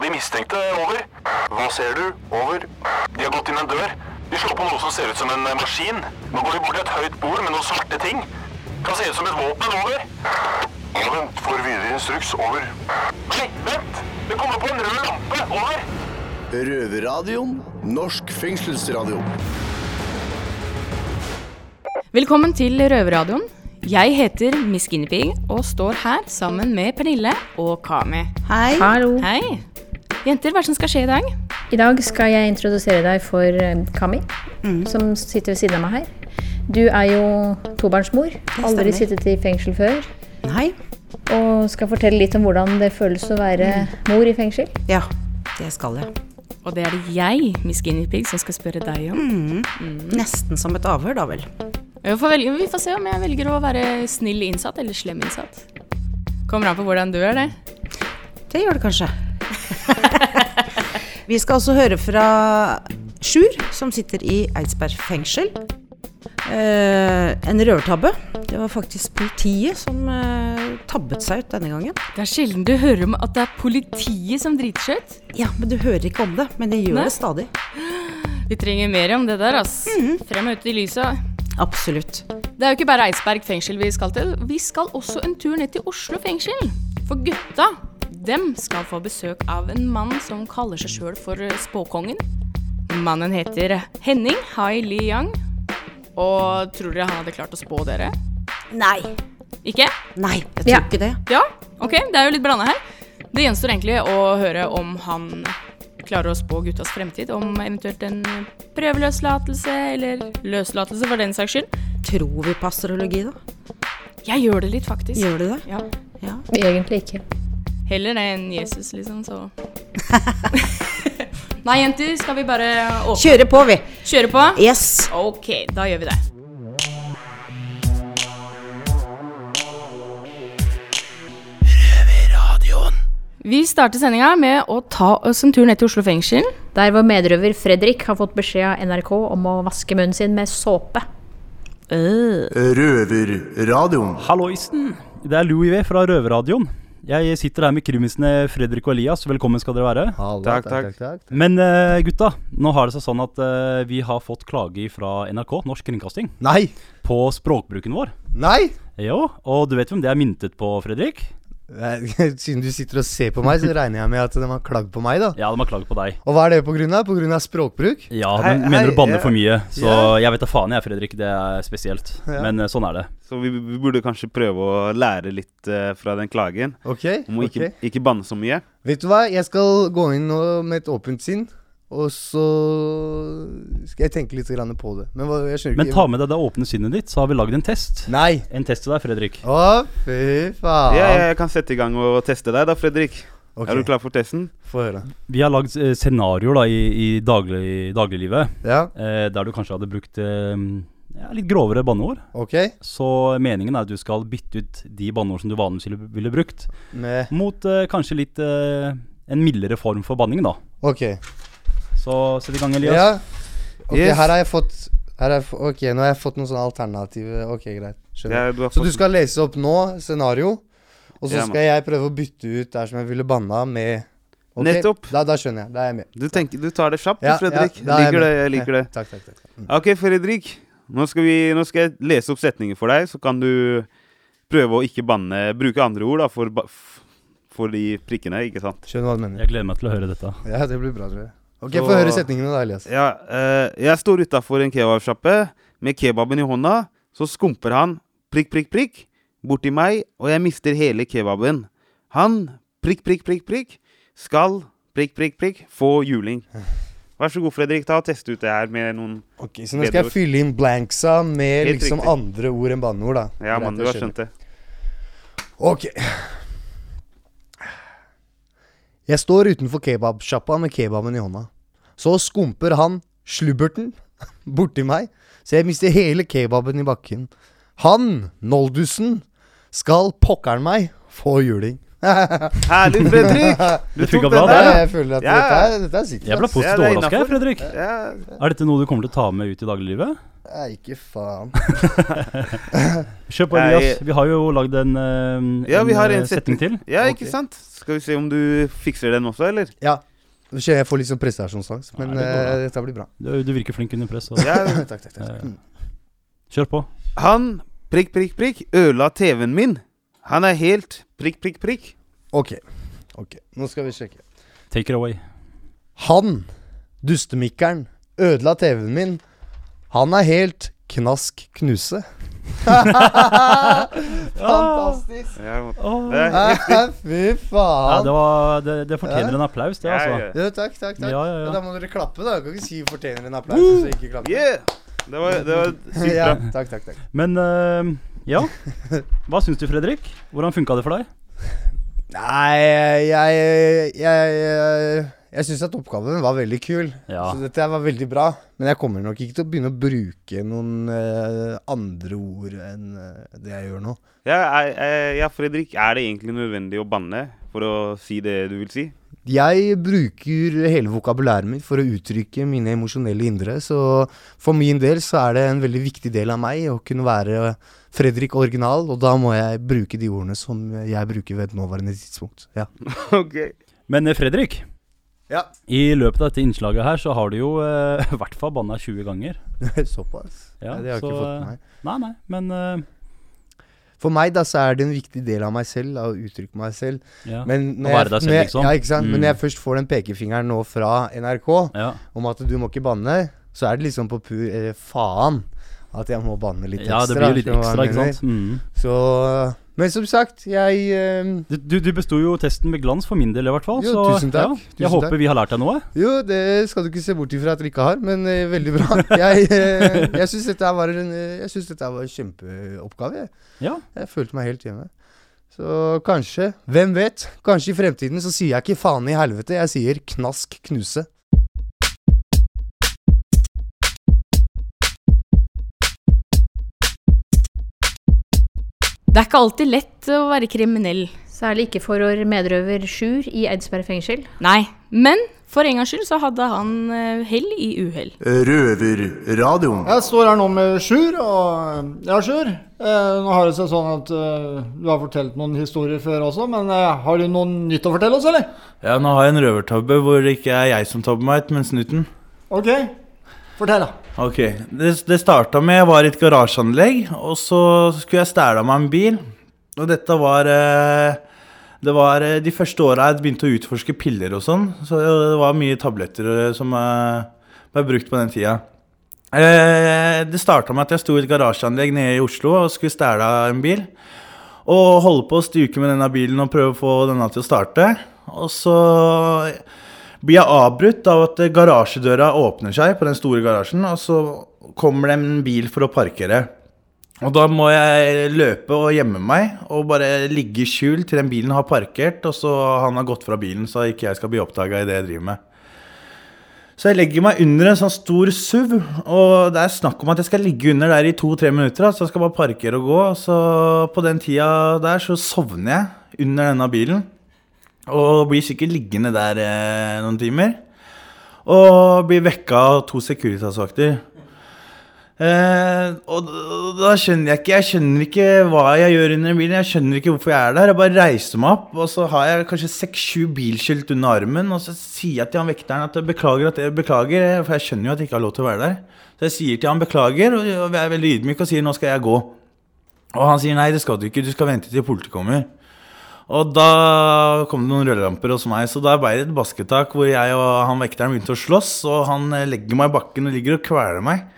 på de mistenkte. Over. Hva ser du? Over. De har gått inn en dør. De slår på noe som ser ut som en maskin. Nå går de bort til et høyt bord med noen svarte ting. Kan se ut som et våpen. Over. Ja, vent. Får videre instruks. Over. Nei, vent! Det kommer på en rød lampe. Over. Røverradioen. Norsk fengselsradio. Velkommen til Røverradioen. Jeg heter Miss Guinevere og står her sammen med Pernille og Kami. Hei. Hallo. Hei. Jenter, hva er det som skal skje i dag? I dag skal jeg introdusere deg for Kami, Kami, som sitter ved siden av meg her. Du er jo tobarnsmor, aldri sittet i fengsel før, Nei. og skal fortelle litt om hvordan det føles å være mor i fengsel. Ja, det skal jeg. Og det er det jeg, Miss Guinevere, Pig, som skal spørre deg om. Nesten som et avhør, da vel. Jeg får velge, vi får se om jeg velger å være snill innsatt eller slem innsatt. Kommer an på hvordan du er det. Det gjør det kanskje. Vi skal også høre fra Sjur, som sitter i Eidsberg fengsel. Eh, en røvertabbe. Det var faktisk politiet som eh, tabbet seg ut denne gangen. Det er sjelden du hører om at det er politiet som driter seg ut. Ja, men du hører ikke om det. Men de gjør Nei. det stadig. Vi trenger mer om det der, ass. Frem og ut i lyset. Absolutt. Det er jo ikke bare Eidsberg fengsel vi skal til. Vi skal også en tur ned til Oslo fengsel. For gutta, dem skal få besøk av en mann som kaller seg sjøl for Spåkongen. Mannen heter Henning Hai Li Yang. Og tror dere han hadde klart å spå dere? Nei. Ikke? Nei, jeg tror Ja. ikke det. Ja, ok, det er jo litt blanda her. Det gjenstår egentlig å høre om han klarer å spå guttas fremtid. Om eventuelt en prøveløslatelse, eller løslatelse for den saks skyld. Tror vi på astrologi, da? Jeg gjør det litt, faktisk. Gjør du det? Ja. Ja. Egentlig ikke. Heller det enn Jesus, liksom, så Nei, jenter, skal vi bare åpne Kjøre på, vi. Kjøre på? Yes. Ok, da gjør vi det. Vi starter sendinga med å ta oss en tur ned til Oslo fengsel. Der vår medrøver Fredrik har fått beskjed av NRK om å vaske munnen sin med såpe. Røverradioen. Halloisen! Det er Louis V fra Røverradioen. Jeg sitter her med krimisene Fredrik og Elias. Velkommen skal dere være. Takk, takk. takk Men uh, gutta, nå har det seg sånn at uh, vi har fått klage fra NRK, Norsk Kringkasting, Nei! på språkbruken vår. Nei! Jo, og du vet hvem det er myntet på, Fredrik? Eh, Siden du sitter og ser på meg, så regner jeg med at de har klagd på meg, da. Ja, de har klagd på deg. Og hva er det på grunn av? På grunn av språkbruk? Ja, Hei, mener hei, du banner ja. for mye. Så Ja. jeg vet da faen jeg, Fredrik. Det er spesielt. Ja. Men eh, sånn er det. Så vi, vi burde kanskje prøve å lære litt uh, fra den klagen. Ok? Om å okay. ikke, ikke banne så mye. Vet du hva, jeg skal gå inn nå med et åpent sinn. Og så skal jeg tenke litt grann på det. Men hva, Men ta med deg det åpne sinnet ditt, så har vi lagd en test. Nei! En test til deg, Fredrik. Å, fy faen. Ja, jeg kan sette i gang og teste deg da, Fredrik. Okay. Er du klar for testen? Få høre. Vi har lagd eh, scenarioer da, i, i daglig, dagliglivet. Ja, eh, der du kanskje hadde brukt eh, ja, litt grovere banneord. ok. Så meningen er at du skal bytte ut de banneord som du vanligvis ville, ville brukt, Med mot eh, kanskje litt eh, en mildere form for banning, da. Ok. Så sett i gang, Elias. Ja. Ok, Yes. her har jeg fått her har jeg, Ok, nå har jeg fått noen sånne alternative Ok, greit. Skjønner. Ja, du har Så fått- du skal lese opp nå scenario, og så Ja, skal jeg prøve å bytte ut der som jeg ville banna med Ok, Nettopp. Da, da skjønner jeg. Da er jeg med. Du, tenker, du tar det kjapt, du, Ja, Fredrik. ja, da er liker det, med. jeg liker det. Takk, takk, takk. Mm. Ok, Fredrik. Nå skal, vi, nå skal jeg lese opp setninger for deg, så kan du prøve å ikke banne Bruke andre ord da, for, ba- f- for de prikkene, ikke sant? Skjønner hva du mener. Jeg gleder meg til å høre dette. Ja, det blir bra, tror jeg. Ok, Få høre setningene, da, Elias. Ja, eh, jeg står utafor en kebabsjappe med kebaben i hånda. Så skumper han prikk, prikk, prikk borti meg, og jeg mister hele kebaben. Han prikk, prikk, prikk, prikk skal prikk, prikk, prikk få juling. Vær så god, Fredrik. Ta og Test ut det her med noen Ok, Så nå skal jeg fylle inn blanksa med Helt liksom riktig. andre ord enn banneord, da. Ja, mann, du har skjønt det. Ok. Jeg står utenfor kebabsjappa med kebaben i hånda. Så skumper han, slubberten, borti meg, så jeg mister hele kebaben i bakken. Han, noldusen, skal pokkeren meg få juling. Herlig, Fredrik! Du Det fikk av bra, det. der. jeg føler at Ja. dette, er, dette er sikkert. Jeg ble positivt er overraska. Fredrik. Ja, Er dette noe du kommer til å ta med ut i dagliglivet? Nei, ikke faen. Kjør på, Elias. Vi har jo lagd en, eh, Ja, vi har en eh, setning til. Ja, ikke ikke sant? Skal vi se om du fikser den også, eller? Ja. Jeg får litt sånn prestasjonsangst, men Nei, det uh, dette blir bra. Du, du virker flink under press. Ja, takk, takk, takk. Mm. Kjør på. Han prikk, prikk, prikk ødela TV-en min. Han er helt prikk, prikk, prikk. Ok. ok, nå skal vi sjekke. Take it away. Han, dustemikkeren, ødela TV-en min. Han er helt knask knuse. Fantastisk. Ja. Fy Ja, faen. det, var, det, det fortjener Ja. en applaus, det, altså. ja. Takk, takk, takk. Ja, ja, ja. Da må dere klappe, da. Du kan ikke si 'fortjener en applaus' hvis du ikke klapper. Yeah! Det var, det var sykt ja, bra. takk, takk, takk. Men uh, ja. Hva syns du, Fredrik? Hvordan funka det for deg? Nei, jeg Jeg, jeg, jeg syns at oppgaven var veldig kul. Ja. Så dette var veldig bra. Men jeg kommer nok ikke til å begynne å bruke noen uh, andre ord enn uh, det jeg gjør nå. Ja, jeg- ja, Fredrik, er det egentlig nødvendig å banne for å si det du vil si? Jeg bruker hele vokabulæret mitt for å uttrykke mine emosjonelle indre, så for min del så er det en veldig viktig del av meg å kunne være Fredrik original, og da må jeg bruke de ordene som jeg bruker ved et nåværende tidspunkt. Ja. ok. Men eh, Fredrik, Ja. i løpet av dette innslaget her så har du jo eh, i hvert fall banna 20 ganger. Såpass. Ja, Nei, det har jeg så, ikke fått med meg. Nei, nei, men uh, For meg da så er det en viktig del av meg selv da, å uttrykke meg selv. ja. Men når jeg, selv, når jeg, liksom. ja, ikke sant? Men Mm. når jeg først får den pekefingeren nå fra NRK ja. om at du må ikke banne, så er det liksom på pur eh, faen at jeg må banne litt ekstra. ja, det blir litt ekstra, ikke sant. Mm. Så Men som sagt, jeg uh, Du, du, besto jo testen med glans for min del, i hvert fall. Jo, så tusen takk. Ja, Tusen jeg håper takk. vi har lært deg noe. Jo, det skal du ikke se bort ifra at dere ikke har, men uh, veldig bra. Jeg, uh, jeg syns dette var en eh, Jeg synes dette var en kjempeoppgave. Jeg. Ja. jeg følte meg helt hjemme. Så kanskje, hvem vet, kanskje i fremtiden så sier jeg ikke faen i helvete, jeg sier knask knuse. Det er ikke alltid lett å være kriminell. Særlig ikke for vår medrøver Sjur i Eidsberg fengsel. Nei, men for en gangs skyld så hadde han eh, hell i uhell. Røverradioen. Jeg står her nå med Sjur, og ja, Sjur. Eh, nå har det seg sånn at eh, du har fortalt noen historier før også, men eh, har du noe nytt å fortelle oss, eller? Ja, nå har jeg en røvertabbe hvor det ikke er jeg som tabber meg ut, men snuten. Ok, fortell da. Ok, det, det starta med jeg var i et garasjeanlegg, og så skulle jeg stjele meg en bil. Og dette var eh, Det var eh, de første åra jeg begynte å utforske piller og sånn. Så det var mye tabletter eh, som ble brukt på den tida. Det starta med at jeg sto i et garasjeanlegg nede i Oslo og skulle stjele en bil. Og holde på å stuke med denne bilen og prøve å få denne til å starte. Og så blir jeg avbrutt av at garasjedøra åpner seg på den store garasjen, og så kommer det en bil for å parkere. Og da må jeg løpe og gjemme meg og bare ligge i skjul til den bilen har parkert, og så han har gått fra bilen, så ikke jeg skal bli oppdaga i det jeg driver med. Så jeg legger meg under en sånn stor SUV, og det er snakk om at jeg skal ligge under der i to-tre minutter. Så jeg skal bare parkere og gå. Så på den tida der så sovner jeg under denne bilen. Og blir sikkert liggende der eh, noen timer. Og blir vekka av to Securitas-vakter. Eh, og da skjønner jeg ikke Jeg skjønner ikke hva jeg gjør under bilen. Jeg skjønner ikke hvorfor jeg er der. Jeg bare reiser meg opp, og så har jeg kanskje seks-sju bilskilt under armen. Og så sier jeg til han vekteren at jeg beklager, at jeg beklager, for jeg skjønner jo at jeg ikke har lov til å være der. Så jeg sier til han beklager, og jeg er veldig ydmyk og sier nå skal jeg gå. Og han sier nei, det skal du ikke, du skal vente til politiet kommer. Og da kom det noen rødlamper hos meg, så da ble det et basketak hvor jeg og han vekteren begynte å slåss, og han eh, legger meg i bakken og ligger og kveler meg.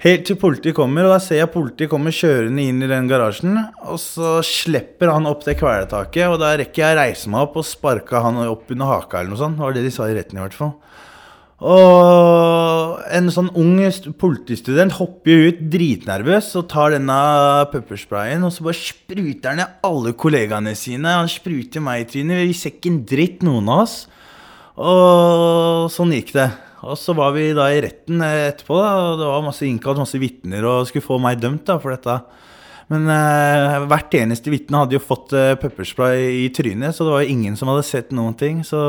Helt til politiet kommer, og da ser jeg politiet kommer kjørende inn i den garasjen. Og så slipper han opp det kvelertaket, og da rekker jeg å reise meg opp og sparke han opp under haka eller noe sånt. Det var det de sa i retten i hvert fall. Og en sånn ung politistudent hopper ut dritnervøs og tar denne peppersprayen og så bare spruter han ned alle kollegaene sine. Han spruter meg i trynet. Vi ser ikke en dritt, noen av oss. Og sånn gikk det. Og så var vi da i retten etterpå, da, og det var masse innkalt masse vitner og skulle få meg dømt da for dette. Men eh, hvert eneste vitne hadde jo fått eh, pepperspray i trynet, så det var jo ingen som hadde sett noen ting. Så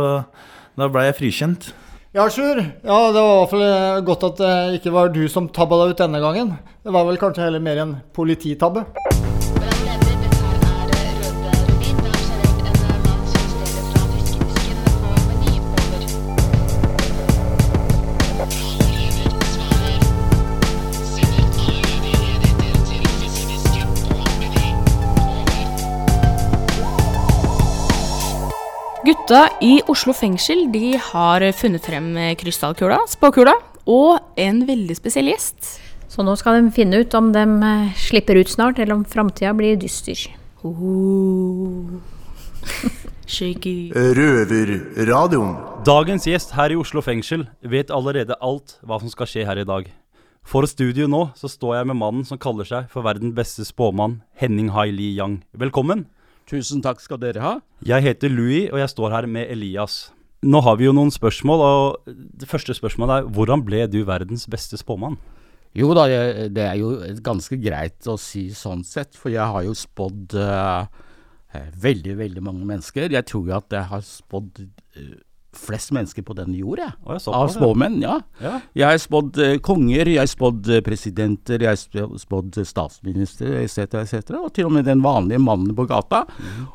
da ble jeg frikjent. Ja, Sjur. Ja, det var i hvert fall eh, godt at det ikke var du som tabba deg ut denne gangen. Det var vel kanskje heller mer en polititabbe. Gutta i Oslo fengsel de har funnet frem krystallkula, spåkula, og en veldig spesiell gjest. Så nå skal de finne ut om de eh, slipper ut snart, eller om framtida blir dyster. Shaky. Røverradioen. Dagens gjest her i Oslo fengsel vet allerede alt hva som skal skje her i dag. For studio nå så står jeg med mannen som kaller seg for verdens beste spåmann, Henning Hai-Li Yang. Velkommen. Tusen takk skal dere ha. Jeg heter Louis, og jeg står her med Elias. Nå har vi jo noen spørsmål, og det første spørsmålet er hvordan ble du verdens beste spåmann? Jo da, det er jo ganske greit å si sånn sett, for jeg har jo spådd uh, veldig, veldig mange mennesker. Jeg tror jo at jeg har spådd eh, flest mennesker på denne jord, jeg. Å, jeg Av det. spåmenn, ja. Ja. Jeg har spådd eh, konger, jeg har spådd eh, presidenter, jeg har sp- spådd statsminister etc., etc., og til og med den vanlige mannen på gata.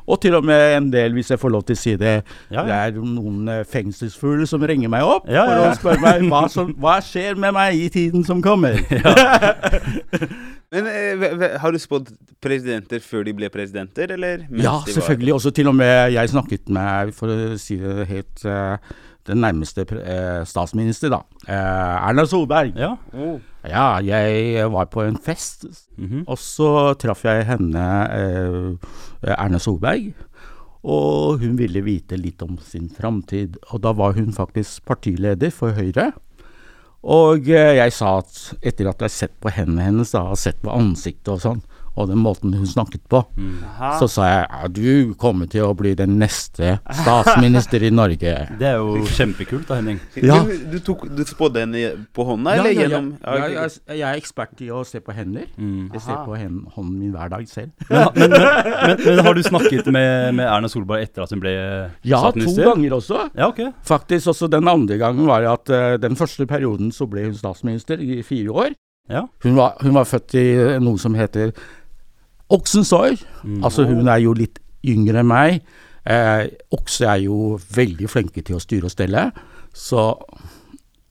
Og til og med en del, hvis jeg får lov til å si det. Ja, ja. det er noen eh, fengselsfugler som ringer meg opp Ja, ja, for å spørre meg hva, som, hva skjer med meg i tiden som kommer. Men eh, har du spådd presidenter før de ble presidenter, eller? mens Ja, var- selvfølgelig. Også til og med jeg snakket med, for å si det helt eh, den nærmeste eh, statsminister, da. Eh, Erna Solberg. Ja. Ja, jeg var på en fest, Mhm. og så traff jeg henne, eh, Erna Solberg. Og hun ville vite litt om sin framtid. Og da var hun faktisk partileder for Høyre. Og eh, jeg sa at etter at jeg har sett på hendene hennes, da, og sett på ansiktet og sånn, og den måten hun snakket på, Mm. så sa jeg ja, du kommer til å bli den neste statsminister i Norge. Det er jo kjempekult da, Henning. Ja. Du, du, tok, du spådde henne på hånda, Ja, eller ja, ja. gjennom Ja, jeg, jeg er ekspert i å se på hender. Mm. Jeg ser på hen, hånden min hver dag selv. Men, men, men, men har du snakket med, med Erna Solberg etter at hun ble Ja, to ganger også. Ja, ok. Faktisk også den andre gangen var det at uh, den første perioden så ble hun statsminister i fire år. Ja. Hun var, hun var født i noe som heter oksens år. Mm. Altså hun er jo litt yngre enn meg. Eh, okse er jo veldig flinke til å styre og stelle. Så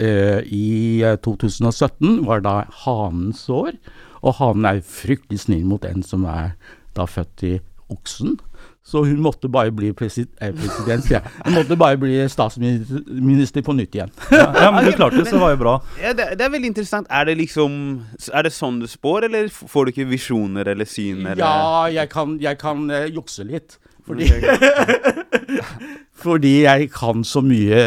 eh, i eh, 2017 var det da hanens år. Og hanen er fryktelig snill mot en som er da født i oksen. Så hun måtte bare bli eh, president, ja. Hun måtte bare bli statsminister på nytt igjen. Ja, ja, men du klarte det, så det var jo bra. Ja, det, det er veldig interessant. Er det liksom Er det sånn du spår, eller får du ikke visjoner eller syn? Eller? Ja, jeg kan, jeg kan uh, jukse litt. Fordi, fordi jeg kan så mye,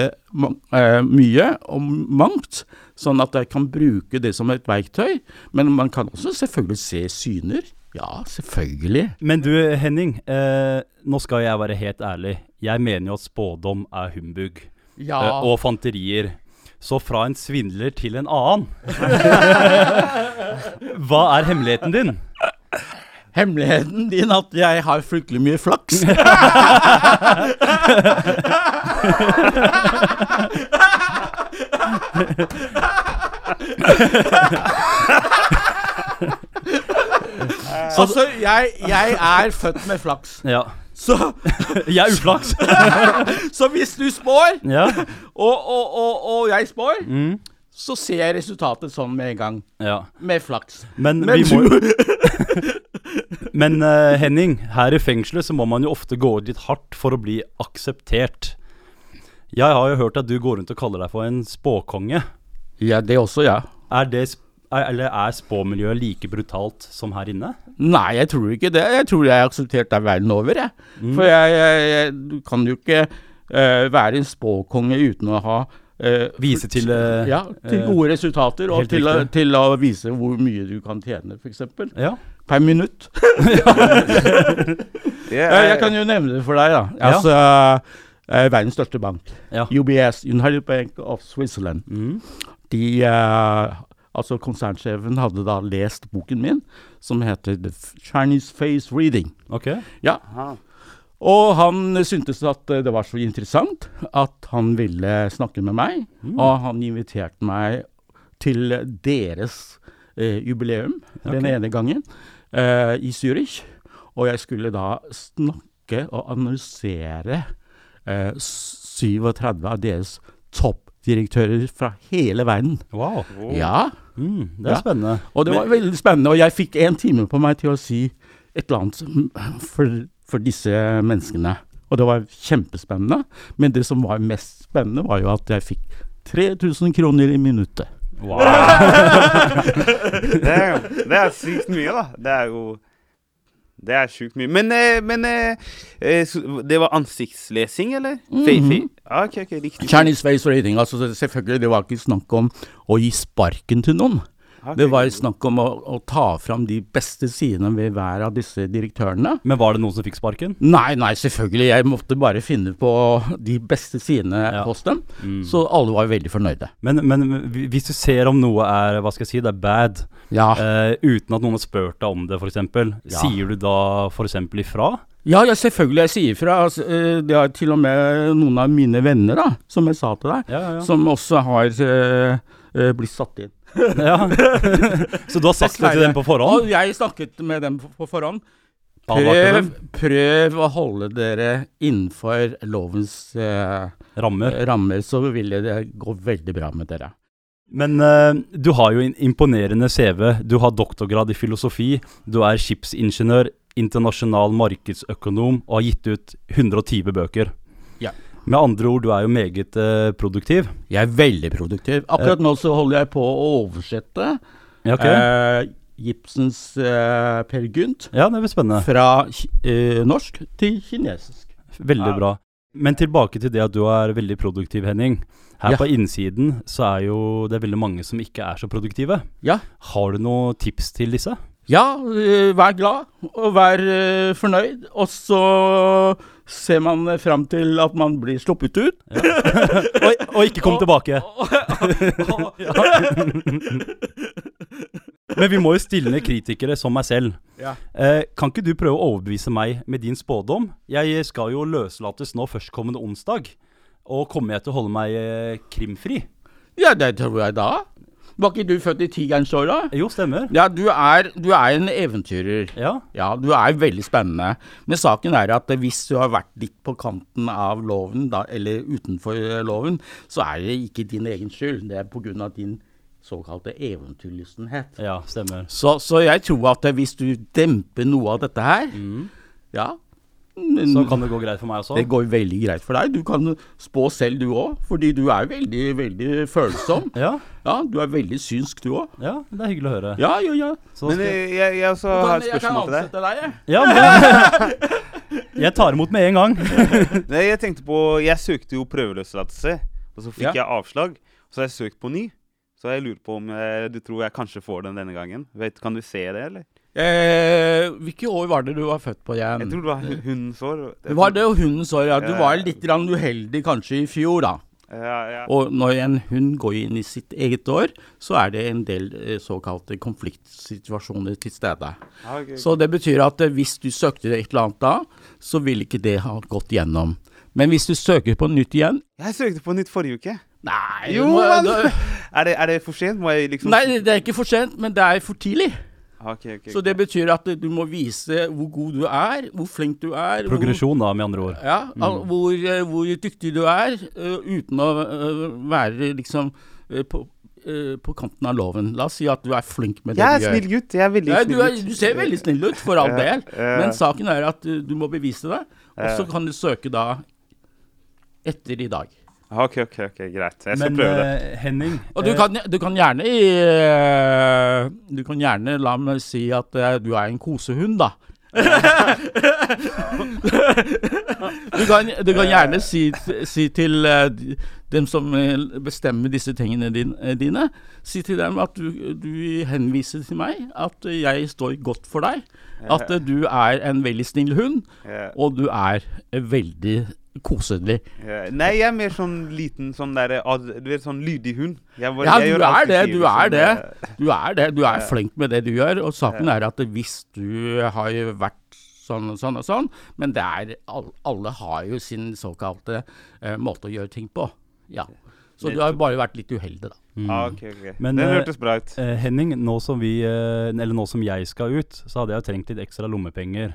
eh, mye om mangt, sånn at jeg kan bruke det som et verktøy. Men man kan også selvfølgelig se syner. Ja, selvfølgelig. Men du Henning, eh, nå skal jeg være helt ærlig. Jeg mener jo at spådom er humbug. Ja. eh, og fanterier. Så fra en svindler til en annen. Hva er hemmeligheten din? Hemmeligheten din at jeg har fryktelig mye flaks. altså, jeg, jeg er født med flaks. Ja. Så, Jeg er uflaks. så hvis du spår, Ja. og, og, og, og jeg spår, Mm. så ser jeg resultatet sånn med en gang. ja. Med flaks. Men, Men vi må du Men uh, Henning, her i fengselet så må man jo ofte gå ut litt hardt for å bli akseptert. Jeg har jo hørt at du går rundt og kaller deg for en spåkonge. Ja, det også, ja. Er det sp- eller er spåmiljøet like brutalt som her inne? Nei, jeg tror ikke det. Jeg tror jeg er akseptert der verden over, jeg. Mm. For jeg, jeg, jeg, du kan jo ikke uh, være en spåkonge uten å ha uh, Vise til uh, Ja, til eh, gode resultater, og til å, til å vise hvor mye du kan tjene, f.eks. Ja. Per minutt. Ja, Eh, jeg kan jo nevne det for deg, da. Ja. Altså, verdens største bank, Ja. UBS, United Bank of Switzerland, Mm. de eh, Altså, konsernsjefen hadde da lest boken min, som heter The Chinese Face Reading. Ok. Ja. Aha. Og han syntes at eh, det var så interessant at han ville snakke med meg. Og han inviterte meg til deres eh, jubileum den ene gangen eh, i Zürich. Og jeg skulle da snakke og analysere eh, 37 av deres toppdirektører fra hele verden. Wow. Ja. Mm, det er Ja. spennende. Og det Men- var veldig spennende, og jeg fikk en time på meg til å si et eller annet for, for disse menneskene. Og det var kjempespennende. Men det som var mest spennende, var jo at jeg fikk 3000 kroner i minuttet. Wow. det, er, det er sykt mye, da. Det er jo Det er sjukt mye. Men, eh, men eh, eh, det var ansiktslesing, eller? Mm -hmm. Ah, ok, ok, riktig. Chinese face rating. Altså selvfølgelig, det var ikke snakk om å gi sparken til noen. Det var snakk om å, å ta fram de beste sidene ved hver av disse direktørene. Men var det noen som fikk sparken? Nei, nei, selvfølgelig. Jeg måtte bare finne på de beste sidene Ja. hos dem. Mm. Så alle var veldig fornøyde. Men, men hvis du ser om noe er hva skal jeg si, det er bad, Ja. eh, uten at noen har spurt deg om det f.eks., Ja. sier du da f.eks. ifra? Ja, ja, selvfølgelig. Jeg sier ifra. Altså, eh, det er til og med noen av mine venner, da, som jeg sa til deg, Ja, ja, som også har eh, blitt satt inn. Ja. Så du har sagt det til dem på forhånd? Og jeg snakket med dem på, forhånd. Prøv, prøv å holde dere innenfor lovens eh, Rammer. rammer, så vil det gå veldig bra med dere. Men eh, du har jo en imponerende CV. Du har doktorgrad i filosofi. Du er skipsingeniør, internasjonal markedsøkonom og har gitt ut 120 bøker. Med andre ord, du er jo meget eh, produktiv. Jeg er veldig produktiv. Akkurat nå så holder jeg på å oversette Ja, okay. eh, Gibsons eh, Per Gynt Ja, det blir spennende. fra eh, norsk til kinesisk. Veldig bra. Men tilbake til det at du er veldig produktiv, Henning. Her Ja. på innsiden så er jo det veldig mange som ikke er så produktive. Ja. Har du noen tips til disse? Ja, eh, vær glad og vær eh, fornøyd, og så ser man fram til at man blir sluppet ut. og, og ikke kom tilbake. Men vi må jo stille ned kritikere som meg selv. Ja. Eh, kan ikke du prøve å overbevise meg med din spådom? Jeg skal jo løslates nå førstkommende onsdag. Og kommer jeg til å holde meg eh, krimfri? Ja, det tror jeg da. Var ikke du født i tigerens år, da? Jo, stemmer. Ja, du er, du er en eventyrer. Ja. Ja, du er veldig spennende. Men saken er at hvis du har vært litt på kanten av loven, da, eller utenfor eh, loven, så er det ikke din egen skyld. Det er pga. din såkalte eventyrlystenhet. Ja, stemmer. Så, så jeg tror at hvis du demper noe av dette her, ja men- Så kan det gå greit for meg også? Det går veldig greit for deg. Du kan spå selv du òg, fordi du er veldig, veldig følsom. Ja. Ja, du er veldig synsk du òg. Ja, det er hyggelig å høre. Ja, ja, ja. Så Men eh, jeg, jeg også kan, har et spørsmål til deg. ansette deg, jeg. Ja, men Jeg tar imot med en gang. Nei, jeg tenkte på Jeg søkte jo prøveløslatelse, og så fikk Ja. jeg avslag. Så har jeg søkt på ny. Så jeg lurer på om jeg, du tror jeg kanskje får den denne gangen. Vet, kan du se det, eller? Eh, hvilke år var det du var født på igjen? Jeg tror det var hundens år. Det Var det hundens år, ja. Du var litt uheldig kanskje i fjor, da. Ja, ja. Og når en hund går inn i sitt eget år, så er det en del eh, såkalte konfliktsituasjoner til stede. Ah, ok, ok. Så det betyr at eh, hvis du søkte et eller annet da, så ville ikke det ha gått gjennom. Men hvis du søker på nytt igjen Jeg søkte på nytt forrige uke. Nei, Jo, må- men er, det, er det for sent? Må jeg liksom Nei, det er ikke for sent, men det er for tidlig. Ah, ok, ok, Så det betyr at du må vise hvor god du er, hvor flink du er. hvor- Progresjon, da, med andre ord. Ja, al- hvor, eh, hvor dyktig du er, uh, uten å uh, være liksom uh, på, på kanten av loven. La oss si at du er flink med det Jeg er du gjør. snill gutt. Jeg er veldig Ja, snill du, er, gutt. du ser veldig snill ut, for all del. Men saken er at du, du må bevise det, og så kan du søke da etter i dag. Ah, Ok, ok, ok, greit. Jeg skal Men prøve det. eh, Henning Og du eh, kan, du kan gjerne i, Du kan gjerne la meg si at eh, du er en kosehund, da. du, kan, du kan gjerne si, si til eh, dem som eh, bestemmer disse tingene eh, dine, si til dem at du, du henviser til meg, at eh, jeg står godt for deg. At eh, du er en veldig snill hund, og du er eh, veldig koselig. Ja, Nei, jeg er mer sånn liten sånn derre Du er sånn lydig hund. Jeg bare- Ja, jeg du gjør er det. Du er det. Du er det. Du er flink med det du gjør. Og saken Ja. er at hvis du har vært sånn og sånn og sånn. Men det er, alle har jo sin såkalte uh, måte å gjøre ting på. Ja. Så du har bare vært litt uheldig, da. Ah, ok, ok. Men, Den eh, hørtes bra ut. Uh, Henning, nå som vi uh, Eller nå som jeg skal ut, så hadde jeg jo trengt litt ekstra lommepenger.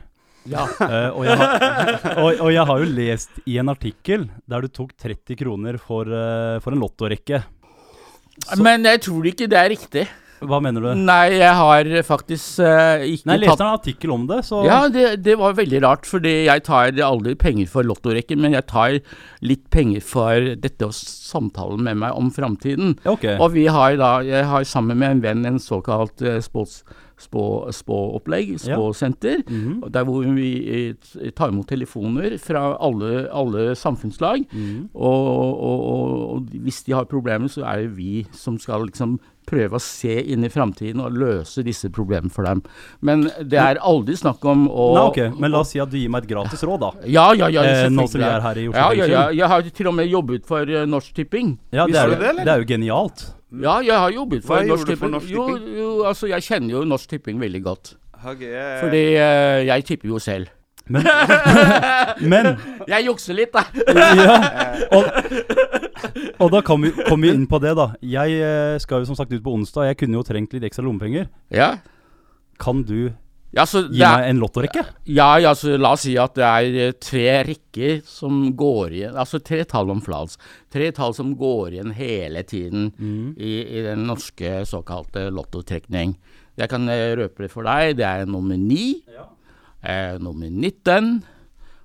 Ja. Uh, og, jeg har, og, og jeg har jo lest i en artikkel der du tok 30 kroner for, uh, for en lottorekke. Men jeg tror ikke det er riktig. Hva mener du? Nei, jeg har faktisk uh, ikke Nei, jeg leste tatt en artikkel om det, så Ja, det, det var veldig rart, fordi jeg tar aldri penger for lottorekken, men jeg tar litt penger for dette å samtale med meg om framtiden. Okay. Og vi har da, jeg har sammen med en venn en såkalt uh, sports spå- spåsenter, Ja. mm -hmm. der hvor vi tar imot telefoner fra alle, alle samfunnslag. Mhm. Og, og, og, og hvis de har problemer, så er det vi som skal liksom prøve å se inn i framtiden og løse disse problemene for dem. Men det er aldri snakk om å Nei, ok, Men la oss si at du gir meg et gratis råd, da. ja, ja, ja, Eh, nå som vi er her i Oslo ja, ja, ja. Jeg har til og med jobbet for eh, Norsk Tipping. Ja, det er, det, det er jo genialt. Ja, jeg har jobbet for Hva Norsk gjorde du for Tipping. Norsk Jo, Tipping? jo, altså, jeg kjenner jo Norsk Tipping veldig godt. Okay, jeg- Fordi uh, jeg tipper jo selv. Men, men Jeg jukser litt, da. ja, og, og da kom vi, kom vi inn på det, da. Jeg eh, skal jo som sagt ut på onsdag. Jeg kunne jo trengt litt ekstra lommepenger. Ja. Kan du Ja, så gi det meg en lottorekke? Ja, ja, så la oss si at det er eh, tre rekker som går igjen, altså tre tall om flals. Tre tall som går igjen hele tiden i, i den norske såkalte lottotrekning. Jeg kan eh, røpe det for deg. Det er nummer ni, eh, nummer 19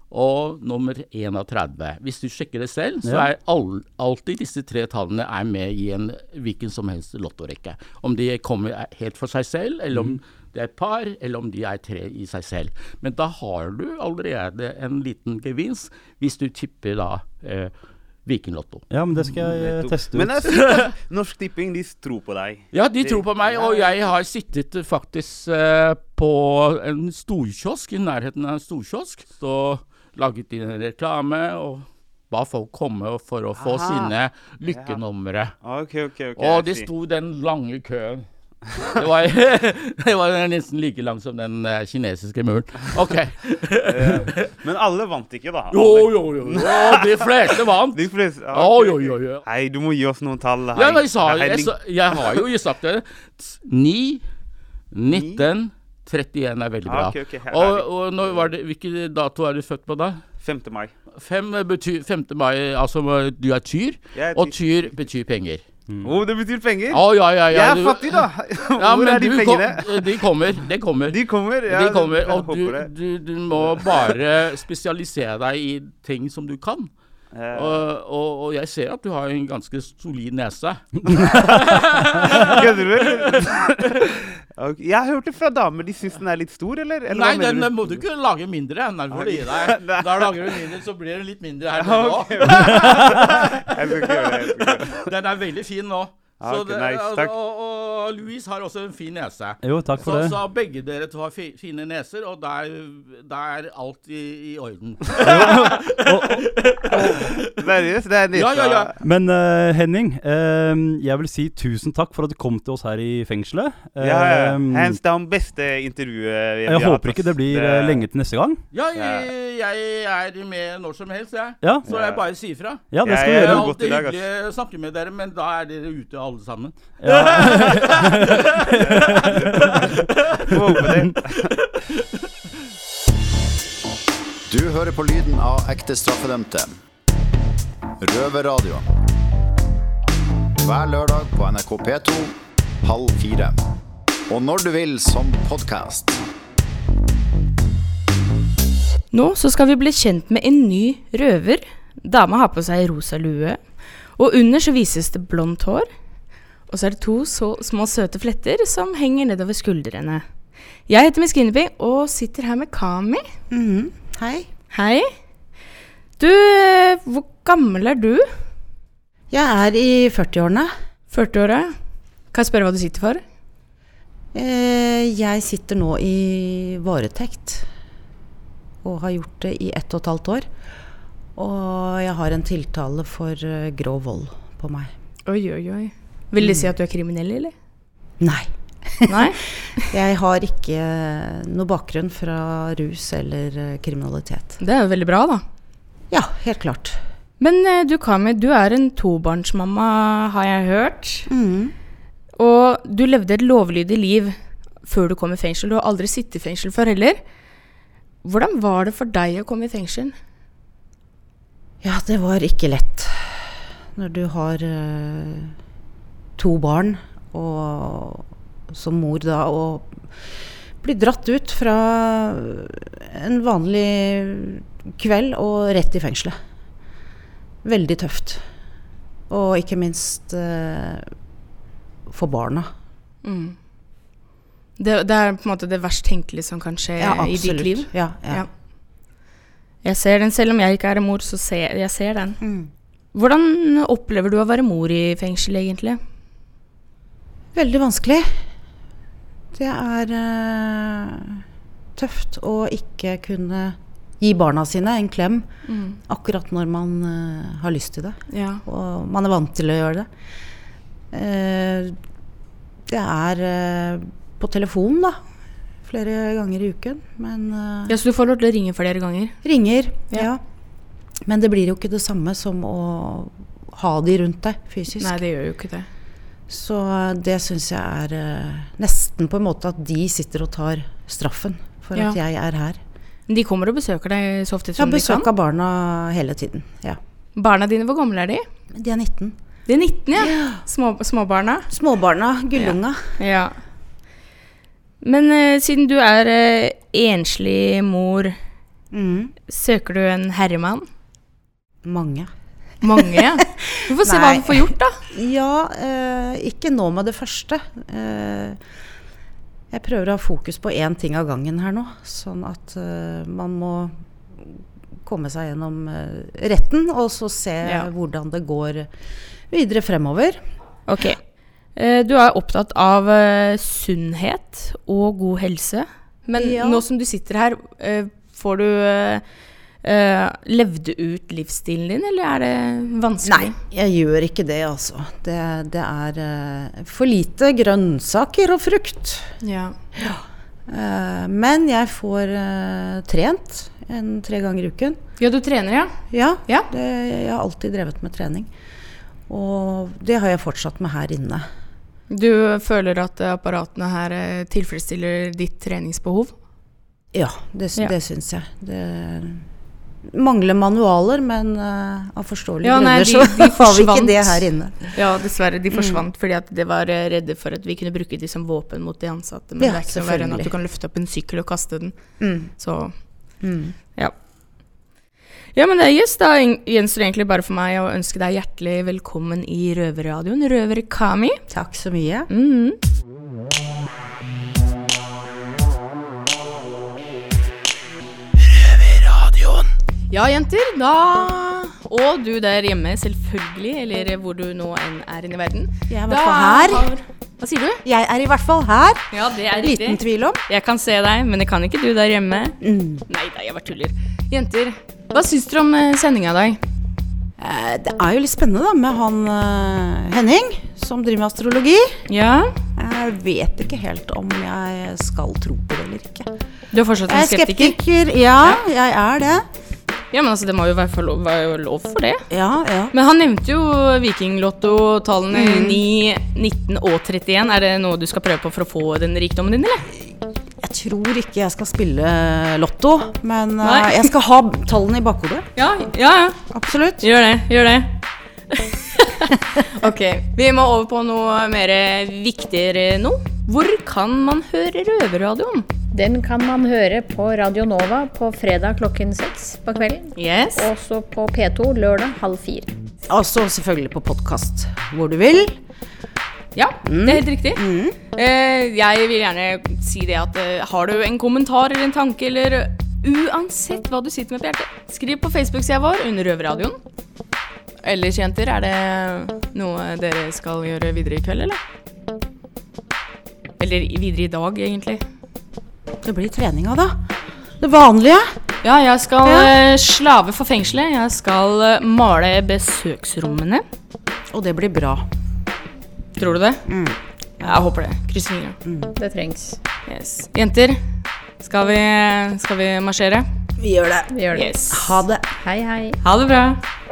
og nummer 31. Hvis du sjekker det selv, så er all, alltid disse tre tallene er med i en hvilken som helst lottorekke. Om de kommer helt for seg selv, eller om det er et par, eller om de er tre i seg selv. Men da har du allerede en liten gevinst hvis du tipper da eh, Vikinglotto. Ja, men det skal jeg teste ut. Men jeg synes, Norsk Tipping de tror på deg. Ja, de tror på meg, og jeg har sittet faktisk eh, på en storkiosk, i nærheten av en storkiosk, så laget inn en reklame og ba folk komme for å få Aha. sine lykkenumre. Ok, ok, ok. og de det i sto den lange køen. Det var, det var nesten like lang som den uh, kinesiske muren. Ok. Men alle vant ikke, da. Jo, Alle. jo, jo. jo de fleste vant. De fleste, okay. Jo, jo, jo. Hei, du må gi oss noen tall. Ja, hei. jeg, sa, jeg, jeg har jo sagt det. 9, 19, 31 er veldig bra. Ah, okay, okay. og, og når var det, hvilken dato er du født på da? 5. mai. 5 betyr, 5. mai, altså du er tyr, og tyr. tyr betyr penger. Å, det betyr penger? Oh, ja, ja, ja. Jeg er du- fattig, da. Hvor ja, er de pengene? Kom, de kommer. De kommer. De kommer, ja. de kommer og du, du, du må bare spesialisere deg i ting som du kan. Eh. Og, og, og jeg ser at du har en ganske solid nese. Kødder du? Jeg har hørt det fra damer. De syns den er litt stor, eller? eller Nei, den du? må du ikke lage mindre. Den er for å gi deg. Da lager du mindre, så blir det litt mindre her nå. Det. Den er veldig fin nå. Ja, Så det, nice, takk. Og, og Louise har også en fin nese. Jo, takk for så, det. Så begge dere to har fi, fine neser, og da er, da er alt i, i orden. Seriøst? Det er nesa. Ja, ja, ja. Men uh, Henning, eh, jeg vil si tusen takk for at du kom til oss her i fengselet. Ja, ja. Eh, Hands down beste intervjuet vi, jeg har hatt, håper ikke det blir det... lenge til neste gang. Ja, jeg, jeg er med når som helst, jeg. Ja. Så jeg bare sier fra. Ja, det skal jeg, Jeg Det gjøre. er alltid hyggelig å snakke med dere, men da er dere ute alle sammen. Ja. Du hører på lyden av ekte straffedømte. Røverradio. Hver lørdag på NRK P2 halv fire. Og når du vil som podkast. Nå så skal vi bli kjent med en ny røver. Dama har på seg rosa lue, og under så vises det blondt hår. Og så er det to så små søte fletter som henger nedover skuldrene. Jeg heter Miss Guinevere og sitter her med Kami. Mhm. Hei. Hei. Du, hvor gammel er du? Jeg er i 40-årene. 40-åra? Kan jeg spørre hva du sitter for? Eh, jeg sitter nå i varetekt. Og har gjort det i ett og et halvt år. Og jeg har en tiltale for eh, grov vold på meg. Oi, oi, oi. Vil det si at du er kriminell, eller? Nei. Nei? Jeg har ikke noe bakgrunn fra rus eller eh, kriminalitet. Det er jo veldig bra, da. Ja, helt klart. Men eh, du Kami, du er en tobarnsmamma, har jeg hørt. Mm. Og du levde et lovlydig liv før du kom i fengsel. Du har aldri sittet i fengsel før heller. Hvordan var det for deg å komme i fengsel? Ja, det var ikke lett. Når du har eh, to barn, og som mor da, og bli dratt ut fra en vanlig kveld og rett i fengselet. Veldig tøft. Og ikke minst eh, for barna. Mm. Det, det er på en måte det verst tenkelige som kan skje Ja, i ditt liv. Ja, ja. Jeg ser den, selv om jeg ikke er mor, så ser jeg ser den. Mm. Hvordan opplever du å være mor i fengsel, egentlig? Veldig vanskelig. Det er uh, tøft å ikke kunne gi barna sine en klem Mm. akkurat når man uh, har lyst til det. Ja. Og man er vant til å gjøre det. Uh, det er på telefon, da. Flere ganger i uken. Men Ja, Så du får lov til å ringe flere ganger? ringer, Ja. ja. Men det blir jo ikke det samme som å ha de rundt deg fysisk. Nei, det gjør jo ikke det. Så det syns jeg er eh, nesten på en måte at de sitter og tar straffen for Ja. at jeg er her. De kommer og besøker deg så ofte som de kan? Ja, besøker barna hele tiden. Ja. Barna dine, hvor gamle er de? De er 19. De er 19, ja. Små, småbarna. Småbarna, gullunga. Ja. Men eh, siden du er eh, enslig mor, Mm. søker du en herremann? Mange. Mange, ja. Vi får se hva vi får gjort, da. Ja, eh, ikke nå med det første. Eh, jeg prøver å ha fokus på én ting av gangen her nå, sånn at eh, man må komme seg gjennom eh, retten, og så se Ja. hvordan det går videre fremover. Ok. Eh, Du er opptatt av sunnhet og god helse. Men Ja. nå som du sitter her, får du eh, levde levd ut livsstilen din, eller er det vanskelig? Nei, jeg gjør ikke det, altså. Det, det er uh, for lite grønnsaker og frukt. Ja. Eh, men jeg får trent en tre ganger i uken. ja, du trener, ja? Ja, Ja. Det, jeg har alltid drevet med trening. Og det har jeg fortsatt med her inne. Du føler at apparatene her tilfredsstiller ditt treningsbehov? Ja, det, Ja. det syns jeg. Det mangler manualer, men uh, av forståelige Ja, grunner de- de så har vi ikke det her inne. Ja, dessverre. De forsvant fordi at de var eh, redde for at vi kunne bruke de som våpen mot de ansatte. Men Ja, det er ikke noe verre enn at du kan løfte opp en sykkel og kaste den. Mm. Så Mm. ja. Ja, men det yes, da gjen- gjenstår egentlig bare for meg å ønske deg hjertelig velkommen i Røverradioen. Røver Kami. Takk så mye. Mhm. Ja, jenter. Da Og du der hjemme, selvfølgelig. Eller hvor du nå enn er inne i verden. Jeg er i hvert fall her. Hva sier du? Jeg er i hvert fall her. Ja, det er Liten riktig. tvil om. Jeg kan se deg, men det kan ikke du der hjemme. Mm. Nei da, jeg bare tuller. Jenter, hva syns dere om eh, sendinga i dag? Eh, Det er jo litt spennende da med han eh, Henning, som driver med astrologi. Ja? Jeg vet ikke helt om jeg skal tro på det eller ikke. Du er fortsatt en skeptiker? Jeg er skeptiker? skeptiker. Ja, jeg er det. Ja, men altså, det må jo være, lov, være lov for det. Ja, ja. Men han nevnte jo Vikinglotto-tallene Mm. 9, 19 og 31. Er det noe du skal prøve på for å få den rikdommen din, eller? Jeg tror ikke jeg skal spille lotto, men eh, Nei. jeg skal ha tallene i bakhodet. Ja, ja, ja. Absolutt. Gjør det. Gjør det. ok, vi må over på noe mer viktigere nå. Hvor kan man høre Røverradioen? Den kan man høre på Radio Nova på fredag klokken seks på kvelden. Yes. Og så på P2 lørdag halv fire. så selvfølgelig på podkast hvor du vil. Ja, det er helt riktig. Eh, jeg vil gjerne si det at eh, har du en kommentar eller en tanke, eller uansett hva du sitter med på hjertet, skriv på Facebook-sida vår under Røverradioen. Ellers, jenter, er det noe dere skal gjøre videre i kveld, eller? Eller videre i dag, egentlig. Det blir treninga, da. Det vanlige. Ja, jeg skal Ja. eh, slave for fengselet. Jeg skal eh, male besøksrommene. Og det blir bra. Tror du det? Jeg håper det. Krysser fingrene. Det trengs. Yes. Jenter, skal vi, skal vi marsjere? Vi gjør det. Vi gjør det. Yes. Ha det. Hei, hei. Ha det bra.